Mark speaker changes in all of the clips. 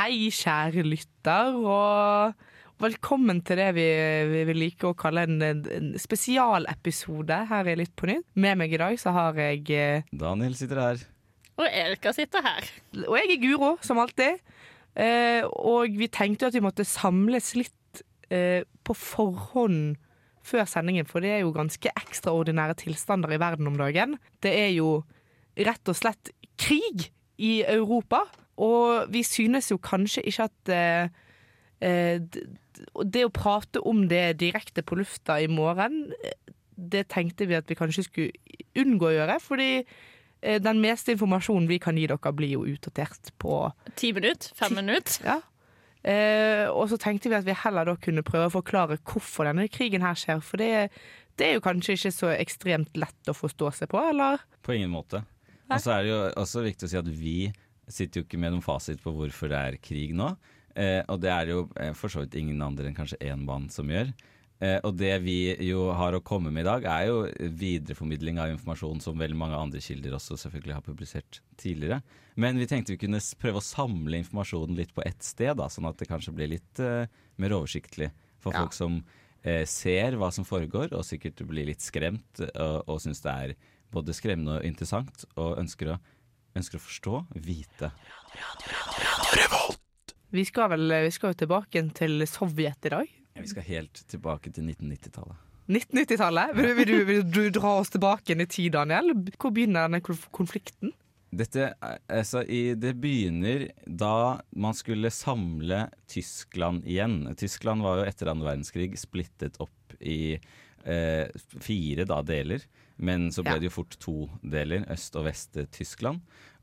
Speaker 1: Hei, kjære lytter, og velkommen til det vi, vi vil like å kalle en, en spesialepisode her i Lytt på nytt. Med meg i dag så har jeg eh,
Speaker 2: Daniel sitter her.
Speaker 3: Og Erika sitter her.
Speaker 1: Og jeg er Guro, som alltid. Eh, og vi tenkte at vi måtte samles litt eh, på forhånd før sendingen, for det er jo ganske ekstraordinære tilstander i verden om dagen. Det er jo rett og slett krig i Europa, og vi synes jo kanskje ikke at eh, eh, det å prate om det direkte på lufta i morgen, eh, det tenkte vi at vi kanskje skulle unngå å gjøre, fordi eh, den meste informasjonen vi kan gi dere, blir jo utdatert på
Speaker 3: Ti minutter? Fem minutter?
Speaker 1: ja. Eh, og så tenkte vi at vi heller da kunne prøve å forklare hvorfor denne krigen her skjer. For det, det er jo kanskje ikke så ekstremt lett å forstå seg på, eller?
Speaker 2: På ingen måte. Og så er det jo også viktig å si at vi sitter jo ikke med noen fasit på hvorfor det er krig nå. Eh, og det er jo eh, for så vidt ingen andre enn kanskje én mann som gjør. Eh, og det vi jo har å komme med i dag, er jo videreformidling av informasjon som veldig mange andre kilder også selvfølgelig har publisert tidligere. Men vi tenkte vi kunne prøve å samle informasjonen litt på ett sted, da, sånn at det kanskje blir litt eh, mer oversiktlig for
Speaker 1: Ja.
Speaker 2: folk som eh, ser hva som foregår, og sikkert blir litt skremt eh, og, og syns det er både skremmende og interessant, og ønsker å, ønsker å forstå, vite.
Speaker 1: Vi skal vel vi skal jo tilbake til Sovjet i dag.
Speaker 2: Vi skal helt tilbake til 1990-tallet.
Speaker 1: 1990-tallet. Vil, du- vil, vil du dra oss tilbake inn i tid, Daniel? Hvor begynner denne konflikten?
Speaker 2: Dette, altså, i, det begynner da man skulle samle Tyskland igjen. Tyskland var jo etter annen verdenskrig splittet opp i eh, fire da, deler, men så ble
Speaker 1: Ja.
Speaker 2: det jo fort to deler, Øst- og Vest-Tyskland.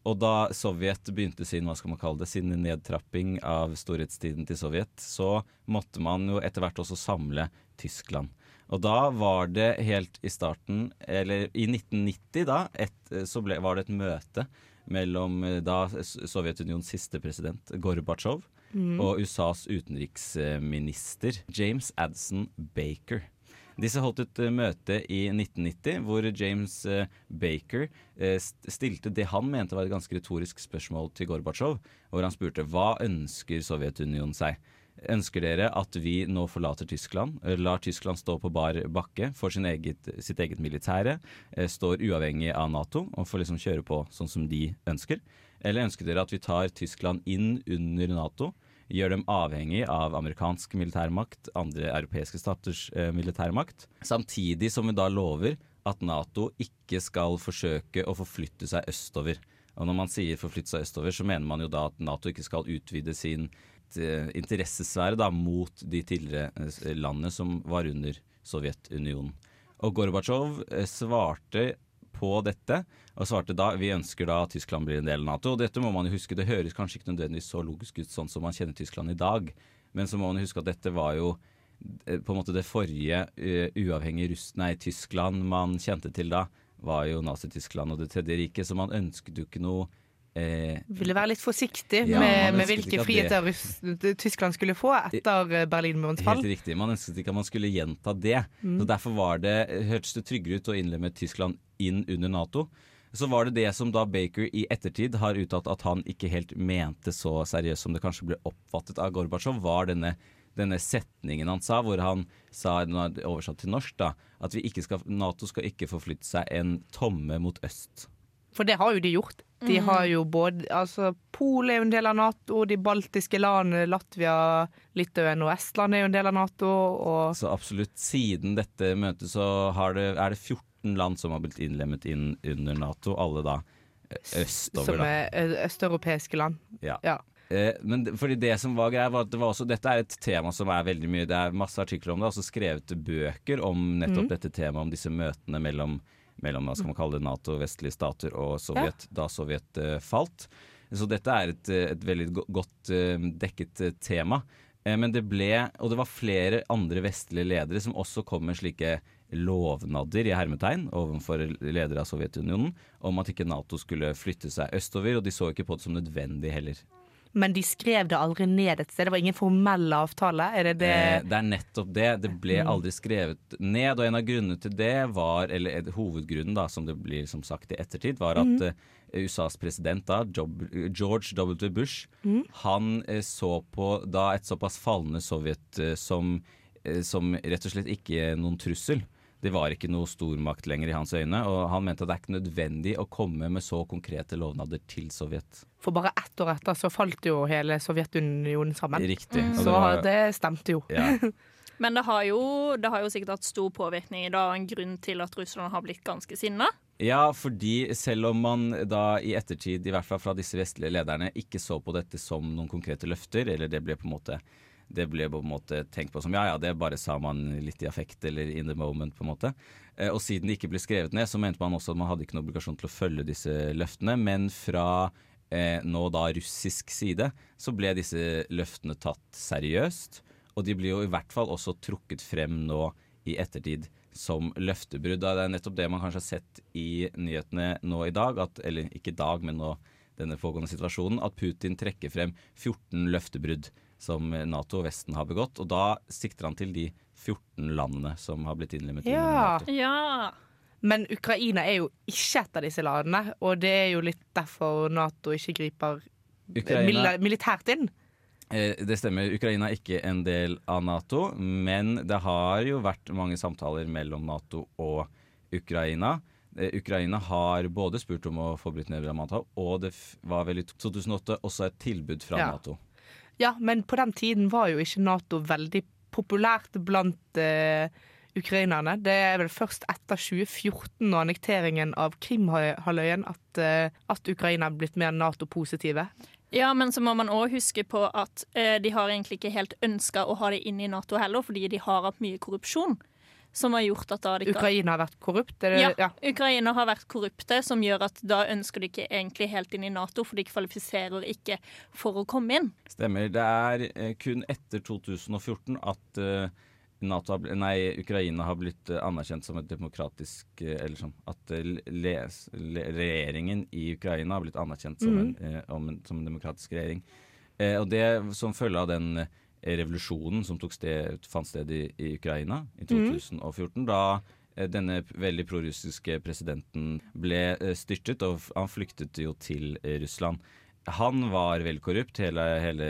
Speaker 2: Og da Sovjet begynte sin hva skal man kalle det, sin nedtrapping av storhetstiden til Sovjet, så måtte man jo etter hvert også samle Tyskland. Og da var det helt i starten, eller i 1990 da, et, så ble, var det et møte mellom eh, da Sovjetunionens siste president Gorbatsjov og USAs utenriksminister James Adson Baker. Disse holdt et eh, møte i 1990 hvor James eh, Baker eh, stilte det han mente var et ganske retorisk spørsmål til Gorbatsjov, hvor han spurte hva ønsker Sovjetunionen seg? Ønsker dere at vi nå forlater Tyskland, lar Tyskland stå på bar bakke for eget, sitt eget militære, står uavhengig av Nato og får liksom kjøre på sånn som de ønsker? Eller ønsker dere at vi tar Tyskland inn under Nato, gjør dem avhengig av amerikansk militærmakt, andre europeiske staters eh, militærmakt, samtidig som vi da lover at Nato ikke skal forsøke å forflytte seg østover. Og når man sier forflytte seg østover, så mener man jo da at Nato ikke skal utvide sin eh, interessesfære da mot de tidligere eh, landene som var under Sovjetunionen. Og Gorbatsjov eh, svarte på dette, og svarte da vi ønsker da at Tyskland blir en del av Nato. Og dette må man jo huske, det høres kanskje ikke nødvendigvis så logisk ut sånn som man kjenner Tyskland i dag, men så må man huske at dette var jo eh, på en måte det forrige uh, uavhengige Russ nei, Tyskland man kjente til da, var jo Nazi-Tyskland og Det tredje riket, så man ønsket jo ikke noe eh,
Speaker 1: Ville være litt forsiktig
Speaker 2: Ja,
Speaker 1: med, med hvilke friheter det, Tyskland skulle få etter eh, Berlinmurens fall.
Speaker 2: Helt riktig. Man ønsket ikke at man skulle gjenta det. Så Derfor var det, hørtes det tryggere ut å innlemme Tyskland inn under Nato. Så var det det som da Baker i ettertid har uttalt at han ikke helt mente så seriøst som det kanskje ble oppfattet av Gorbatsjov, var denne, denne setningen han sa, hvor han sa, er oversatt til norsk, da, at vi ikke skal, Nato skal ikke forflytte seg en tomme mot øst.
Speaker 1: For det har jo de gjort. De har jo både altså, Polen er jo en del av Nato, de baltiske landene, Latvia, Litauen og Estland er jo en del av Nato. Og
Speaker 2: Så absolutt siden dette møtet så har det, er det 14 land som har blitt innlemmet inn under Nato, alle da østover,
Speaker 1: som
Speaker 2: da.
Speaker 1: er ø- østeuropeiske land.
Speaker 2: Ja.
Speaker 1: Ja.
Speaker 2: Eh, men fordi det som var greia var at det var også, Dette er et tema som er veldig mye Det er masse artikler om det, også skrevet bøker om nettopp dette temaet, om disse møtene mellom, mellom hva skal man kalle det, Nato, vestlige stater og Sovjet, da Sovjet eh, falt. Så dette er et, eh, et veldig godt eh, dekket tema. Men det ble, og det var flere andre vestlige ledere som også kom med slike lovnader i hermetegn overfor ledere av Sovjetunionen om at ikke Nato skulle flytte seg østover, og de så ikke på det som nødvendig heller.
Speaker 1: Men de skrev det aldri ned et sted. Det var ingen formell avtale. Er det det?
Speaker 2: Eh, det er nettopp det. Det ble aldri skrevet ned. Og en av grunnene til det var, eller hovedgrunnen da, som det blir som sagt i ettertid, var at eh, USAs president da, Job, George W. Bush, han eh, så på da et såpass fallende Sovjet eh, som, eh, som rett og slett ikke noen trussel. Det var ikke noe stormakt lenger i hans øyne, og han mente at det er ikke nødvendig å komme med så konkrete lovnader til Sovjet.
Speaker 1: For bare ett år etter så falt jo hele Sovjetunionen sammen.
Speaker 2: Riktig. Mm.
Speaker 1: Så
Speaker 2: det var-
Speaker 1: det stemte jo.
Speaker 2: ja.
Speaker 3: Men det har, jo, det har jo sikkert hatt stor påvirkning i dag, en grunn til at Russland har blitt ganske sinna.
Speaker 2: Ja, fordi selv om man da i ettertid, i hvert fall fra disse vestlige lederne, ikke så på dette som noen konkrete løfter, eller det ble på en måte det ble på en måte tenkt på som ja, ja, det bare sa man litt i affekt eller in the moment, på en måte. Eh, og siden det ikke ble skrevet ned, så mente man også at man hadde ikke noen obligasjon til å følge disse løftene. Men fra eh, nå da russisk side så ble disse løftene tatt seriøst. Og de blir jo i hvert fall også trukket frem nå i ettertid som løftebrudd. Det er nettopp det man kanskje har sett i nyhetene nå i dag, at, eller ikke i dag, men nå denne pågående situasjonen, at Putin trekker frem 14 løftebrudd som Nato og Vesten har begått. Og da sikter han til de 14 landene som har blitt innlemmet i
Speaker 1: Ja.
Speaker 2: Nato.
Speaker 3: Ja.
Speaker 1: Men Ukraina er jo ikke et av disse landene, og det er jo litt derfor Nato ikke griper
Speaker 2: Ukraina-
Speaker 1: mil militært inn.
Speaker 2: Eh, Det stemmer. Ukraina er ikke en del av Nato, men det har jo vært mange samtaler mellom Nato og Ukraina. Eh, Ukraina har både spurt om å få blitt ned Nato, og det var vel i 2008 også et tilbud fra
Speaker 1: Ja.
Speaker 2: Nato.
Speaker 1: Ja, men på den tiden var jo ikke Nato veldig populært blant uh, ukrainerne. Det er vel først etter 2014 og annekteringen av Krimhalvøya at, uh, at Ukraina er blitt mer Nato-positive.
Speaker 3: ja, men så må man òg huske på at eh, de har egentlig ikke helt ønska å ha det inn i Nato heller, fordi de har hatt mye korrupsjon. Som har gjort at da de ikke
Speaker 1: Ukraina har vært korrupt. Det,
Speaker 3: ja,
Speaker 1: ja.
Speaker 3: Ukraina har vært korrupte, som gjør at da ønsker de ikke egentlig helt inn i Nato, for de kvalifiserer ikke for å komme inn.
Speaker 2: Stemmer. Det er eh, kun etter 2014 at eh, NATO har, blitt, nei, Ukraina har blitt eh, anerkjent som et demokratisk Eller sånn at les, le, regjeringen i Ukraina har blitt anerkjent som, en, eh, en, som en demokratisk regjering. Eh, og det som følge av den revolusjonen som sted, fant sted i, i Ukraina i 2014, da eh, denne veldig prorussiske presidenten ble eh, styrtet, og han flyktet jo til eh, Russland. Han var veldig korrupt. Hele, hele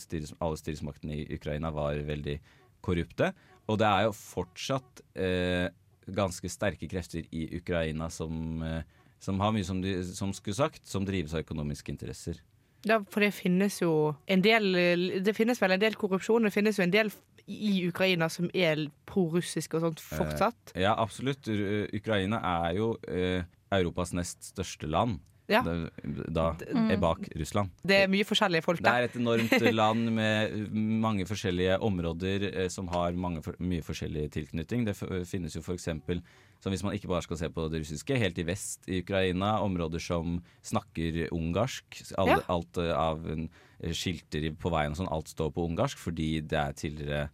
Speaker 2: styres, alle styresmaktene i Ukraina var veldig korrupte. Og det er jo fortsatt eh, ganske sterke krefter i Ukraina som, eh, som har mye som, de, som skulle sagt, som drives av økonomiske interesser.
Speaker 1: Ja, for det finnes jo en del Det finnes vel en del korrupsjon. Det finnes jo en del i Ukraina som er prorussiske og sånt fortsatt.
Speaker 2: Ja, absolutt. Ukraina er jo eh, Europas nest største land.
Speaker 1: Ja.
Speaker 2: Da, da er bak Russland.
Speaker 1: Det er mye forskjellige folk
Speaker 2: Det er et enormt land med mange forskjellige områder eh, som har mange, mye forskjellig tilknytning. Det finnes jo f.eks. som hvis man ikke bare skal se på det russiske, helt i vest i Ukraina, områder som snakker ungarsk. Alle,
Speaker 1: Ja.
Speaker 2: Alt eh, av skilter på veien og sånn, alt står på ungarsk fordi det er tidligere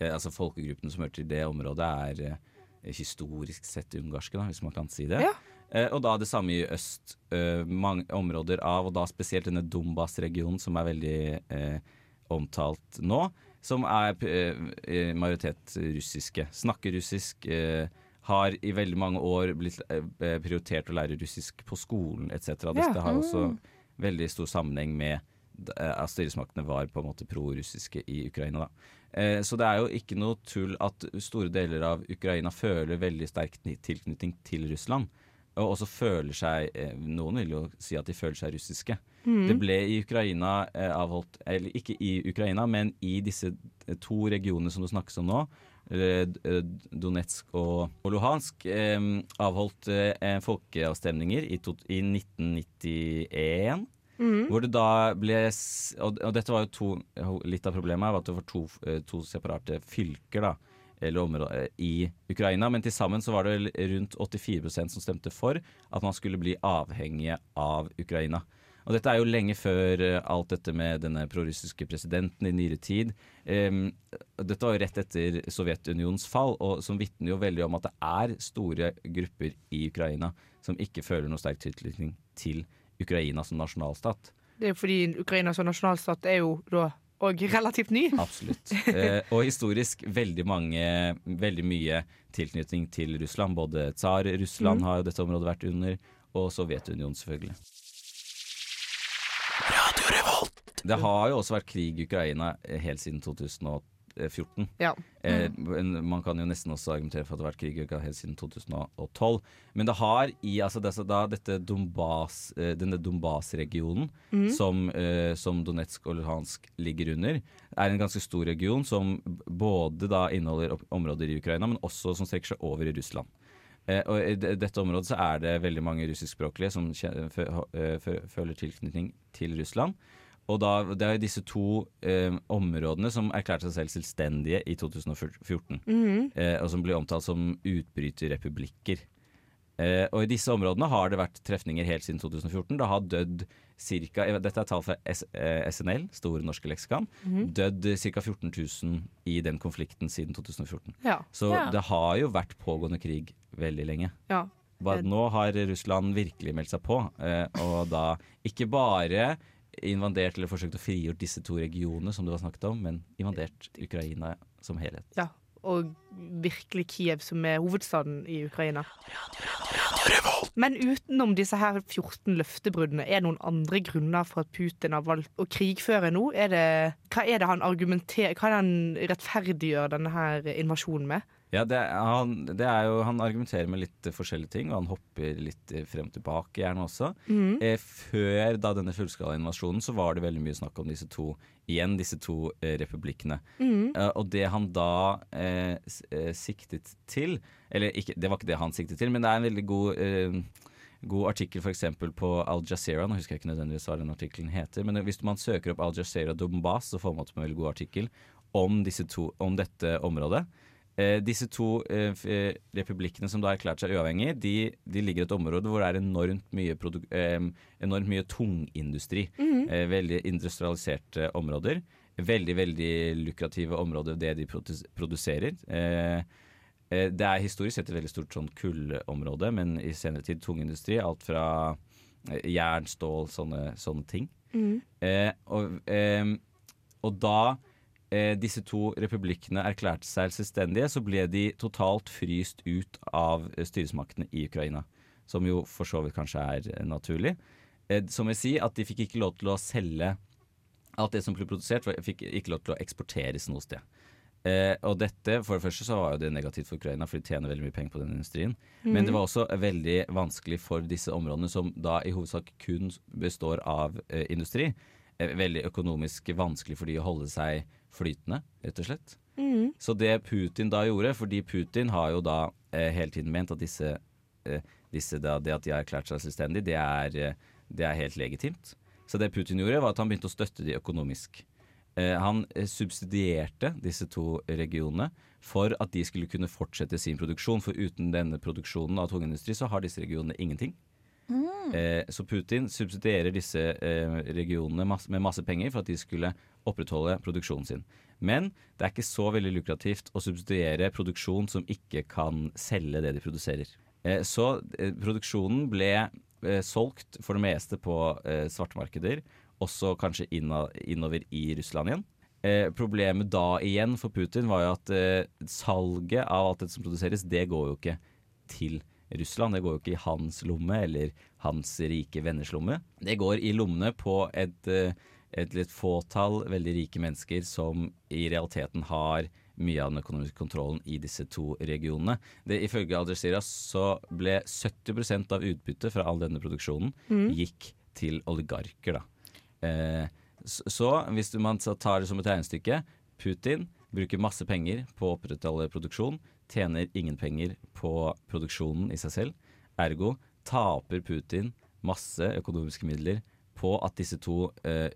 Speaker 2: eh, Altså folkegruppene som hører til det området, er eh, historisk sett ungarske, da, hvis man kan si det.
Speaker 1: Ja.
Speaker 2: Eh, og da det samme i øst. Eh, mange områder av, og da spesielt denne Dombas-regionen som er veldig eh, omtalt nå, som er eh, eh, majoritet russiske. Snakker russisk. Eh, har i veldig mange år blitt eh, prioritert å lære russisk på skolen etc. Dette har også veldig stor sammenheng med eh, at styresmaktene var på en måte pro-russiske i Ukraina. da. Eh, Så det er jo ikke noe tull at store deler av Ukraina føler veldig sterk tilknytning til Russland. Og også føler seg eh, Noen vil jo si at de føler seg russiske. Det ble i Ukraina eh, avholdt Eller ikke i Ukraina, men i disse eh, to regionene som det snakkes om nå, eh, eh, Donetsk og Luhansk, eh, avholdt eh, folkeavstemninger i, to, i 1991. Hvor det da ble og, dette var jo to Litt av problemet var at det var to, eh, to separate fylker, da. Eller områder i Ukraina. Men til sammen så var det rundt 84% som stemte for at man skulle bli avhengige av Ukraina. Og dette er jo lenge før eh, alt dette med denne prorussiske presidenten i nyere tid. Dette var jo rett etter Sovjetunionens fall, og som vitner jo veldig om at det er store grupper i Ukraina som ikke føler noe sterk tilknytning til Ukraina som nasjonalstat.
Speaker 1: Det er fordi Ukraina som nasjonalstat er jo da og relativt ny.
Speaker 2: Absolutt. Eh, og historisk veldig mange, veldig mye tilknytning til Russland. Både tsar Russland har jo dette området vært under, og Sovjetunionen selvfølgelig. Det har jo også vært krig i Ukraina eh, helt siden 2014.
Speaker 1: Ja.
Speaker 2: Eh, man kan jo nesten også argumentere for at det har vært krig i Ukraina helt siden 2012. Men det har i altså det, da, dette Donbas, eh, denne Donbas-regionen, som, eh, som Donetsk og Luhansk ligger under, er en ganske stor region som både da inneholder områder i Ukraina, men også som strekker seg over i Russland. Eh, og I dette området så er det veldig mange russiskspråklige som eh, føler tilknytning til Russland. Og da, Det er disse to eh, områdene som erklærte seg selv selvstendige i 2014. eh, og som blir omtalt som utbryterrepublikker. Eh, og I disse områdene har det vært trefninger helt siden 2014. Det har dødd cirka, Dette er tall fra S, eh, SNL, Store norske leksikon. Dødd ca. 14 000 i den konflikten siden 2014.
Speaker 1: Ja.
Speaker 2: Så
Speaker 3: Ja.
Speaker 2: det har jo vært pågående krig veldig lenge.
Speaker 1: ja.
Speaker 2: Bare nå har Russland virkelig meldt seg på, eh, og da ikke bare invadert eller forsøkt å frigjøre disse to regionene som du har snakket om, men invadert Ukraina som helhet.
Speaker 1: ja. Og virkelig Kiev, som er hovedstaden i Ukraina. Men utenom disse her 14 løftebruddene, er det noen andre grunner for at Putin har valgt å krigføre nå? Er det, hva er det han argumenterer Hva er det han rettferdiggjør denne her invasjonen med?
Speaker 2: Ja, det han, det jo, han argumenterer med litt forskjellige ting, og han hopper litt eh, frem og tilbake gjerne også. Eh, før da denne fullskalainvasjonen så var det veldig mye snakk om disse to igjen, disse to eh, republikkene. Eh, og det han da eh, eh, siktet til Eller ikke, det var ikke det han siktet til, men det er en veldig god God artikkel f.eks. på Al Jazeera. Nå husker jeg ikke nødvendigvis hva den artikkelen heter. Men hvis man søker opp Al Jazeera Dombas, så får man opp en veldig god artikkel om, to, om dette området. Eh, disse to eh, eh, republikkene som da har erklært seg uavhengige, de, de ligger i et område hvor det er enormt mye, eh, enormt mye tungindustri. Eh, veldig industrialiserte områder. Veldig, veldig lukrative områder, det de produserer. Eh, eh, det er historisk sett et veldig stort sånn kullområde, men i senere tid tungindustri. Alt fra jern, stål, sånne, sånne ting. Eh, og, eh, og da eh, disse to republikkene erklærte seg selvstendige, så ble de totalt fryst ut av eh, styresmaktene i Ukraina. Som jo for så vidt kanskje er eh, naturlig. Eh, som jeg sier, at de fikk ikke lov til å selge Alt det som ble produsert, fikk ikke lov til å eksporteres noe sted. Eh, og dette, for det første så var jo det negativt for Ukraina, for de tjener veldig mye penger på den industrien. Men det var også veldig vanskelig for disse områdene, som da i hovedsak kun består av eh, industri. Eh, veldig økonomisk vanskelig for de å holde seg flytende, rett og slett. Så det Putin da gjorde, fordi Putin har jo da eh, hele tiden ment at disse, eh, disse da, det at de har erklært seg selvstendig, det er, eh, det er helt legitimt. Så det Putin gjorde, var at han begynte å støtte de økonomisk. Eh, han eh, subsidierte disse to regionene for at de skulle kunne fortsette sin produksjon. For uten denne produksjonen av tungindustri så har disse regionene ingenting. Eh, så Putin subsidierer disse eh, regionene masse, med masse penger for at de skulle opprettholde produksjonen sin. Men det er ikke så veldig lukrativt å subsidiere produksjon som ikke kan selge det de produserer. Eh, så eh, produksjonen ble eh, solgt for det meste på eh, svartemarkeder, også kanskje innover i Russland igjen. Eh, problemet da igjen for Putin var jo at eh, salget av alt dette som produseres, det går jo ikke til Russland. Det går jo ikke i hans lomme eller hans rike venners lomme. Det går i lommene på et, eh, et litt fåtall veldig rike mennesker som i realiteten har mye av den økonomiske kontrollen i disse to regionene. Det, ifølge Al så ble 70% av utbyttet fra all denne produksjonen gikk til oligarker. da. Eh, så, så hvis man tar det som et regnestykke Putin bruker masse penger på å opprettholde produksjon, tjener ingen penger på produksjonen i seg selv. Ergo taper Putin masse økonomiske midler på at disse to eh,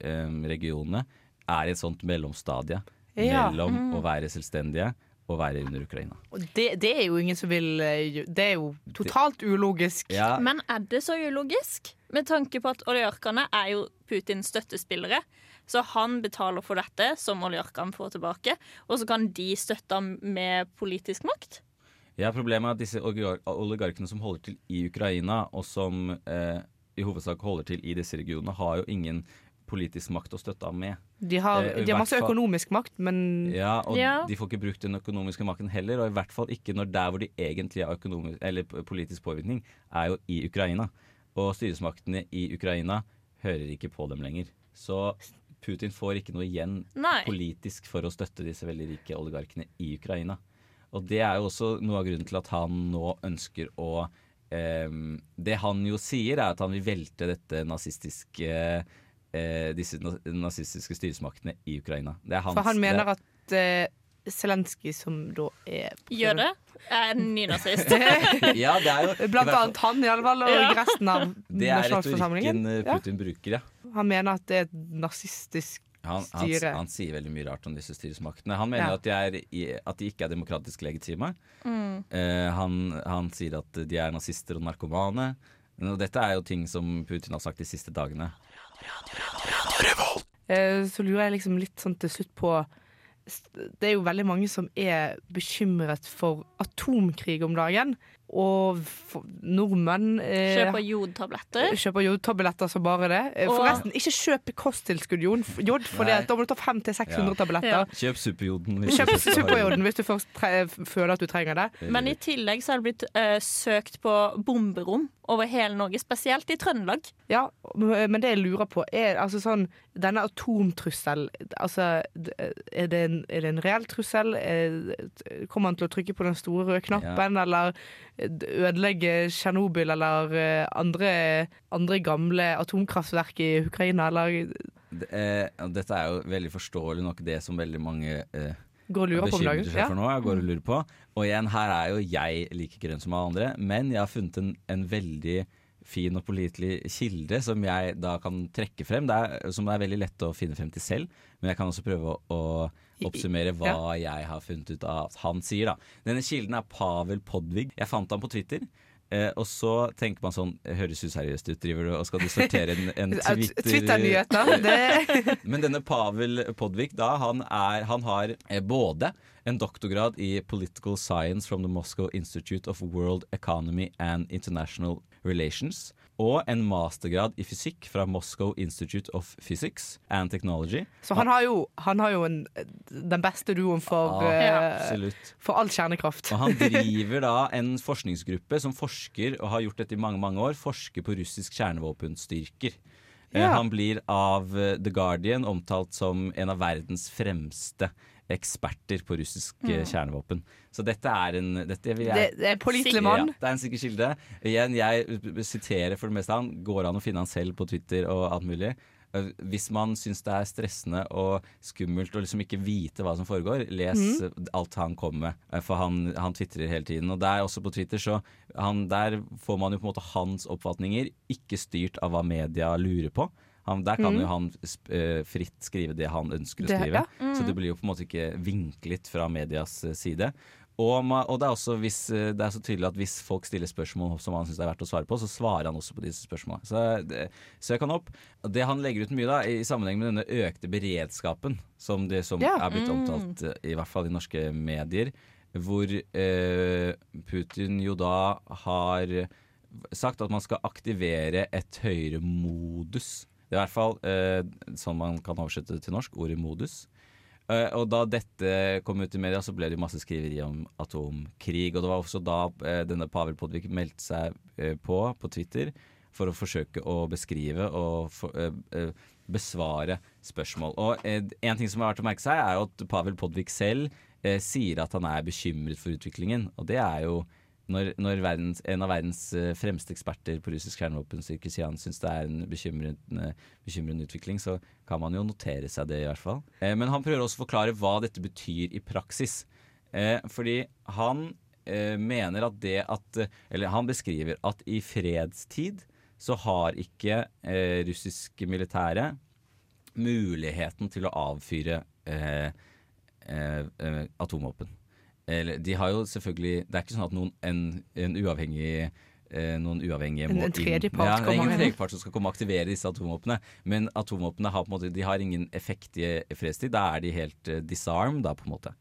Speaker 2: regionene er i et sånt mellomstadie
Speaker 1: Ja.
Speaker 2: mellom å være selvstendige og være under Ukraina.
Speaker 1: Og det, det er jo ingen som vil eh, Det er jo totalt ulogisk.
Speaker 2: Ja,
Speaker 3: Men er det så ulogisk? Med tanke på at oligarkene er jo Putins støttespillere. Så han betaler for dette, som oligarkene får tilbake. Og så kan de støtte ham med politisk makt.
Speaker 2: Ja, Problemet er at disse oligarkene som holder til i Ukraina, og som eh, i hovedsak holder til i disse regionene, har jo ingen politisk makt å støtte ham med.
Speaker 1: De har,
Speaker 2: Eh,
Speaker 1: de har masse
Speaker 2: fall-
Speaker 1: økonomisk makt, men
Speaker 2: Ja, Og
Speaker 3: Ja.
Speaker 2: de får ikke brukt den økonomiske makten heller, og i hvert fall ikke når der hvor de egentlig har eller politisk påvirkning, er jo i Ukraina. Og styresmaktene i Ukraina hører ikke på dem lenger. Så Putin får ikke noe igjen
Speaker 3: Nei.
Speaker 2: politisk for å støtte disse veldig rike oligarkene i Ukraina. Og det er jo også noe av grunnen til at han nå ønsker å eh, Det han jo sier, er at han vil velte dette nazistiske eh, disse nazistiske styresmaktene i Ukraina. Det er hans,
Speaker 1: For han
Speaker 2: det-
Speaker 1: mener at uh, Zelenskyj, som da er?
Speaker 3: Jeg er nynazist.
Speaker 2: Ja, det er jo
Speaker 1: Blant annet han, i alle fall, og
Speaker 3: Ja.
Speaker 1: resten av
Speaker 2: Det er
Speaker 1: nasjonalforsamlingen.
Speaker 2: retorikken eh,
Speaker 1: Ja.
Speaker 2: Putin bruker, ja.
Speaker 1: Han mener at det er et nazistisk
Speaker 2: Han, han,
Speaker 1: styre.
Speaker 2: han sier veldig mye rart om disse styresmaktene. Han mener
Speaker 1: Ja.
Speaker 2: at, de er, at de ikke er demokratisk legitime.
Speaker 3: Mm.
Speaker 2: Uh, han, han sier at de er nazister og narkomane. Og dette er jo ting som Putin har sagt de siste dagene.
Speaker 1: Eh, Så lurer jeg liksom litt sånn til slutt på Det er jo veldig mange som er bekymret for atomkrig om dagen. Og nordmenn eh,
Speaker 3: Kjøper jodtabletter.
Speaker 1: kjøper jodtabletter som bare det. Eh,
Speaker 3: Og-
Speaker 1: Forresten, ikke kjøp kosttilskudd. Jod, for da må du ta 500-600
Speaker 2: Ja.
Speaker 1: tabletter.
Speaker 3: Ja.
Speaker 2: Kjøp superjoden. hvis
Speaker 1: Kjøp
Speaker 2: du
Speaker 1: superjoden hvis du først tre føler at du trenger det.
Speaker 3: Men i tillegg så har det blitt uh, søkt på bomberom over hele Norge, spesielt i Trøndelag.
Speaker 1: Ja, men det jeg lurer på, er altså sånn Denne atomtrusselen, altså Er det en, er det en reell trussel? Er- Kommer han til å trykke på den store røde knappen, eller ødelegge Tsjernobyl eller eh, andre, andre gamle atomkraftverk i Ukraina, eller
Speaker 2: Det, eh, dette er jo veldig forståelig nok det som veldig mange eh,
Speaker 1: går og lurer på om dagen?
Speaker 2: seg for nå. Jeg går og lurer på. Og igjen, her er jo jeg like grønn som alle andre, men jeg har funnet en, en veldig fin og pålitelig kilde som jeg da kan trekke frem. Det er, som er veldig lett å finne frem til selv, men jeg kan også prøve å, å oppsummere hva jeg har funnet ut av at han sier. da. Denne kilden er Pavel Podvig. Jeg fant ham på Twitter. Eh, og så tenker man sånn Høres useriøst ut, driver du og skal du sortere en, en Twitter...
Speaker 1: Twitter-nyheter. Det
Speaker 2: Men denne Pavel Podvik, da, han, er, han har eh, både en doktorgrad i Political Science from the Moscow Institute of World Economy and International Relations og en mastergrad i fysikk fra Moscow Institute of Physics and Technology.
Speaker 1: Så han har jo, han har jo en, den beste duoen for,
Speaker 2: Ja, uh,
Speaker 1: for all kjernekraft.
Speaker 2: Og han driver da en forskningsgruppe som forsker, og har gjort dette i mange mange år, forsker på russisk kjernevåpenstyrker. Eh,
Speaker 1: Ja.
Speaker 2: Han blir av The Guardian omtalt som en av verdens fremste eksperter på russisk mm. kjernevåpen. Så dette er en dette vil
Speaker 1: Det,
Speaker 2: jeg,
Speaker 1: det er en pålitelig mann.
Speaker 2: ja, det er en sikker kilde. Igjen, jeg siterer for det meste han. Går an å finne han selv på Twitter og alt mulig. Eh, Hvis man syns det er stressende og skummelt å liksom ikke vite hva som foregår, les eh, alt han kommer med. Eh, For han, han tvitrer hele tiden. Og der også på Twitter, så han, der får man jo på en måte hans oppfatninger, ikke styrt av hva media lurer på. Han, der kan
Speaker 1: mm.
Speaker 2: jo han eh, fritt skrive det han ønsker å
Speaker 1: Det-
Speaker 2: skrive.
Speaker 1: mm.
Speaker 2: Så det blir jo på en måte ikke vinklet fra medias eh, side. Og, og det er også hvis, eh, det er så tydelig at hvis folk stiller spørsmål som han syns er verdt å svare på, så svarer han også på disse spørsmålene. Så det, søk han opp. Det han legger ut mye da, i sammenheng med denne økte beredskapen, som det som
Speaker 1: Ja.
Speaker 2: er blitt omtalt, eh, i hvert fall i norske medier, hvor eh, Putin jo da har sagt at man skal aktivere et høyere modus. I hvert fall sånn man kan oversette det til norsk, ordet modus. Eh, og da dette kom ut i media, så ble det masse skriveri om atomkrig. Og det var også da eh, denne Pavel Podvik meldte seg på på Twitter for å forsøke å beskrive og for, besvare spørsmål. Og en ting som er verdt å merke seg, er jo at Pavel Podvik selv sier at han er bekymret for utviklingen. Og det er jo når, når verdens, en av verdens eh, fremste eksperter på russisk kjernevåpen, Sirkisian, syns det er en bekymrende, bekymrende utvikling, så kan man jo notere seg det, i hvert fall. Eh, men han prøver også å forklare hva dette betyr i praksis. Eh, fordi han eh, mener at det at Eller han beskriver at i fredstid så har ikke eh, russiske militære muligheten til å avfyre eh, eh, eh, atomvåpen. Eller, de har jo selvfølgelig Det er ikke sånn at noen, en, en uavhengig eh, noen uavhengige
Speaker 1: En- en tredjepart
Speaker 2: ja, ingen tredjepart som skal komme og aktivere disse atomvåpnene. Men atomvåpnene har, måte, de har ingen effekt i fredstid. Da er de helt uh, disarm, da, på en måte.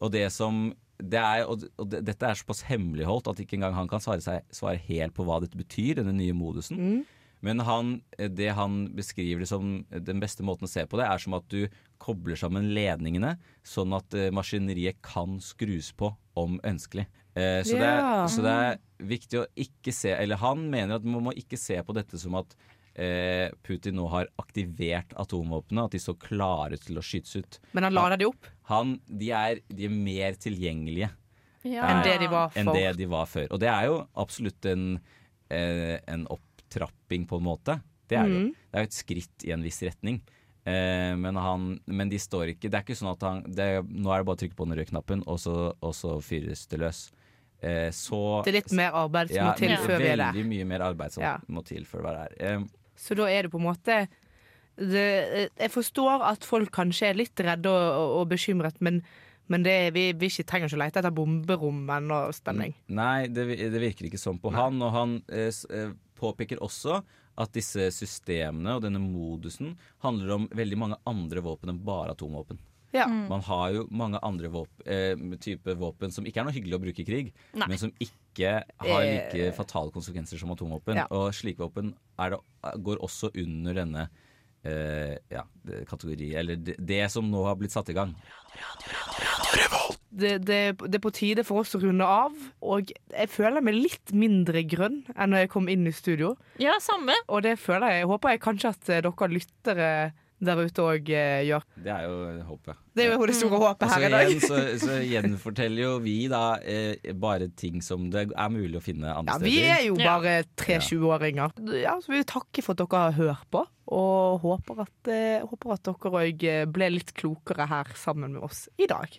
Speaker 2: Og det som det er, og, og det, Dette er såpass hemmeligholdt at ikke engang han kan svare, seg, svare helt på hva dette betyr, denne nye modusen.
Speaker 1: Mm.
Speaker 2: Men han, det han beskriver det som den beste måten å se på det, er som at du kobler sammen ledningene, sånn at eh, maskineriet kan skrus på om ønskelig. Eh, så, det er, så det er viktig å ikke se Eller han mener at man må ikke se på dette som at eh, Putin nå har aktivert atomvåpnene, at de står klare til å skytes ut.
Speaker 1: Men han lader de opp
Speaker 2: Han, de, er, de er mer tilgjengelige
Speaker 1: enn det de var
Speaker 2: enn det de var før. Og det er jo absolutt en, en en opptrapping, på en måte. Det er mm. jo. Det er jo et skritt i en viss retning. Eh, men, han, men de står ikke Det er ikke sånn at han det, Nå er det bare å trykke på den røde knappen, og så, og så fyres det løs. Eh, så
Speaker 1: Det er litt mer arbeid som
Speaker 2: ja,
Speaker 1: må til
Speaker 3: Ja.
Speaker 1: før vi er der.
Speaker 2: Veldig mye mer arbeid som
Speaker 1: Ja.
Speaker 2: må til før vi er der. Eh,
Speaker 1: Så da er det på en måte det, Jeg forstår at folk kanskje er litt redde og, og, og bekymret, men, men det, vi, vi trenger ikke lete etter bomberom ennå stemning.
Speaker 2: Nei, det, det virker ikke sånn på han. Og han eh, eh, påpeker også at disse systemene og denne modusen handler om veldig mange andre våpen enn bare atomvåpen.
Speaker 1: Ja.
Speaker 2: Man har jo mange andre våpen, eh, type våpen som ikke er noe hyggelig å bruke i krig,
Speaker 3: Nei.
Speaker 2: men som ikke har like
Speaker 1: Eh.
Speaker 2: fatale konsekvenser som atomvåpen.
Speaker 1: Ja.
Speaker 2: Og slike våpen er det, går også under denne eh, ja, kategori, eller det, det som nå har blitt satt i gang.
Speaker 1: Det, det, det er på tide for oss å runde av, og jeg føler meg litt mindre grønn enn når jeg kom inn i studio.
Speaker 3: Ja, samme.
Speaker 1: Og det føler jeg, håper jeg kanskje at eh, dere lyttere der ute òg gjør.
Speaker 2: Det er jo håpet.
Speaker 1: Det er jo det store håpet her i dag.
Speaker 2: igjen, så, så gjenforteller jo vi da eh, bare ting som det er mulig å finne andre
Speaker 1: Ja, vi er jo bare tre 20-åringer. Ja, så vil vi takke for at dere har hørt på, og håper at, eh, håper at dere òg ble litt klokere her sammen med oss i dag.